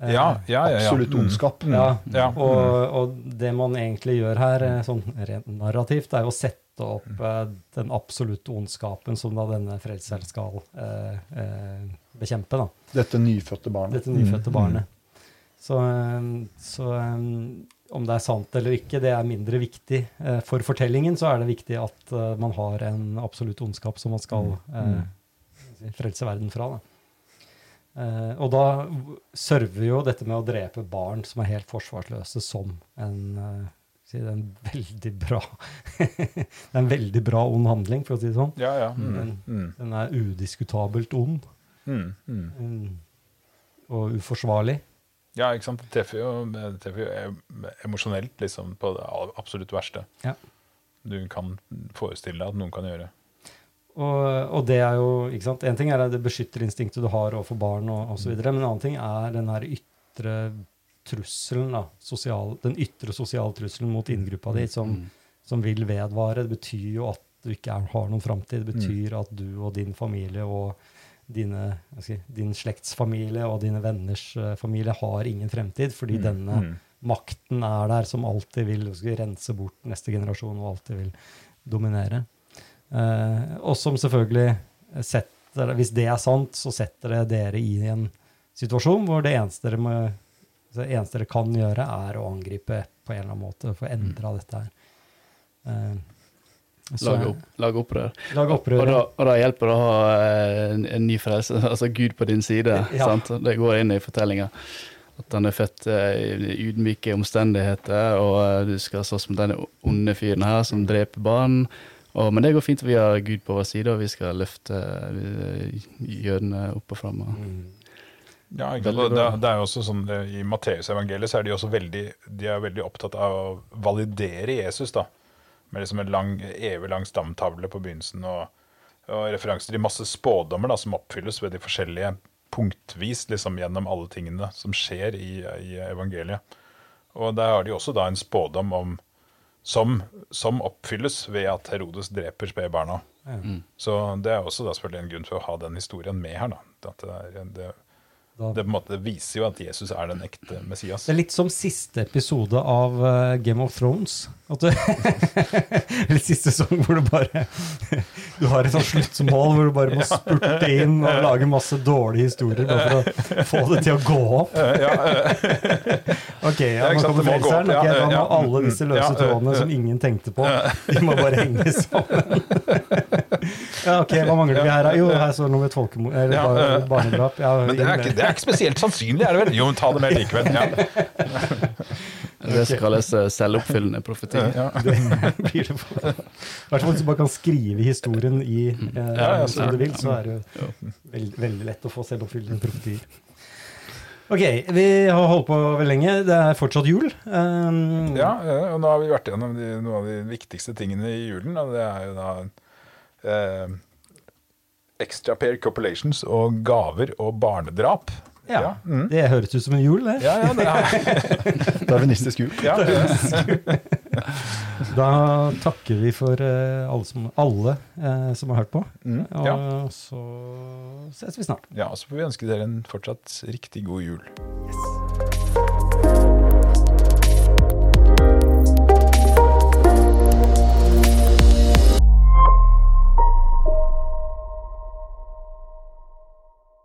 Eh,
Ja, ja, ja. ja.
Absolutt
Mm.
ondskap.
Ja,
Ja.
og, og det man egentlig gjør her, eh, sånn rent narrativt, er jo å sette opp eh, den absolutte ondskapen som da denne frelseren skal eh, eh, bekjempe. da.
Dette nyfødte barnet.
Dette nyfødte barnet. Så, så om det er sant eller ikke, det er mindre viktig. For fortellingen så er det viktig at man har en absolutt ondskap som man skal eh, frelse verden fra. Da. Eh, og da server jo dette med å drepe barn som er helt forsvarsløse, som en, eh, si en veldig bra Det er en veldig bra ond handling, for å si det sånn.
Ja, ja. Mm.
Den,
Mm.
den er udiskutabelt ond
Mm. Mm.
mm, og uforsvarlig.
Ja, ikke sant. Det treffer jo, det treffer jo emosjonelt liksom, på det absolutt verste
Ja.
du kan forestille deg at noen kan gjøre.
Og, og det er jo, ikke sant, En ting er det beskytterinstinktet du har overfor barn, og, så videre, men en annen ting er den her ytre trusselen, da, sosial, den ytre sosiale trusselen mot inngruppa di, som,
Mm.
som vil vedvare. Det betyr jo at du ikke er, har noen framtid. Det
Mm.
betyr at du og din familie og dine, si, din slektsfamilie og dine venners eh, familie har ingen fremtid, fordi
Mm.
denne
Mm.
makten er der, som alltid vil rense bort neste generasjon og alltid vil dominere. Eh, og som selvfølgelig setter Hvis det er sant, så setter det dere i en situasjon hvor det eneste dere, må, det eneste dere kan gjøre, er å angripe på en eller annen måte for å endra dette her. Eh, så-
Lage, opp, lage opprør.
Lage opprør.
Og da, og da hjelper det å ha eh, en, en ny frelse, altså Gud på din side.
Ja.
sant? Det går inn i fortellinga. At han er født i ydmyke omstendigheter, og du skal slåss mot denne onde fyren her som dreper barn. Og, men det går fint, vi har Gud på vår side, og vi skal løfte eh, jødene opp og fram. og-
Mm.
Ja, ikke Og det, det er jo også sånn I Matteusevangeliet så er de også veldig De er veldig opptatt av å validere Jesus, da. Med liksom en lang, evig lang stamtavle på begynnelsen og, og referanser til masse spådommer da, som oppfylles ved de forskjellige punktvis liksom gjennom alle tingene som skjer i, i evangeliet. Og der har de også da en spådom om som, som oppfylles ved at Herodes dreper spedbarna.
Mm.
Så det er også da selvfølgelig en grunn for å ha den historien med her. da. At det, er, det,
Da-
det, på en måte, viser jo at Jesus er den ekte Messias.
Det er litt som siste episode av eh, Game of Thrones. Du, Eller siste sesong hvor du bare Du har et sånt sluttmål hvor du bare må spurte inn og lage masse dårlige historier bare for å få det til å gå opp. Ok, ja, nå kommer frelseren.
Okay,
da må alle disse løse trådene som ingen tenkte på, de må bare henge sammen. Ja, ok, Hva mangler vi her? da? Jo, her står det noe med et eller
Ja,
bar- barnedrap. Ja,
men det er, ikke, det er ikke spesielt sannsynlig, er det vel? Jo, men ta det med likevel. Ja.
Det skal kalles eh, selvoppfyllende profeti.
Ja.
Det blir det for. I hvert fall hvis du bare kan skrive historien i eh,
Ja, ja,
som du vil, så er det
Jo.
veld, veldig lett å få selvoppfyllende profetier. Ok, vi har holdt på veldig lenge. Det er fortsatt jul. Um,
Ja, og nå har vi vært gjennom de, noen av de viktigste tingene i julen, og det er jo da eh, extra pair copulations og gaver og barnedrap.
Ja,
Ja, mm.
Det høres ut som en jul, det.
Ja, ja, det er,
Darwinistisk jul.
ja.
Da takker vi for eh, alle, som, alle eh, som har hørt på.
Mm,
Og
ja.
så ses vi snart.
ja, og så får vi ønske dere en fortsatt riktig god jul.
Yes.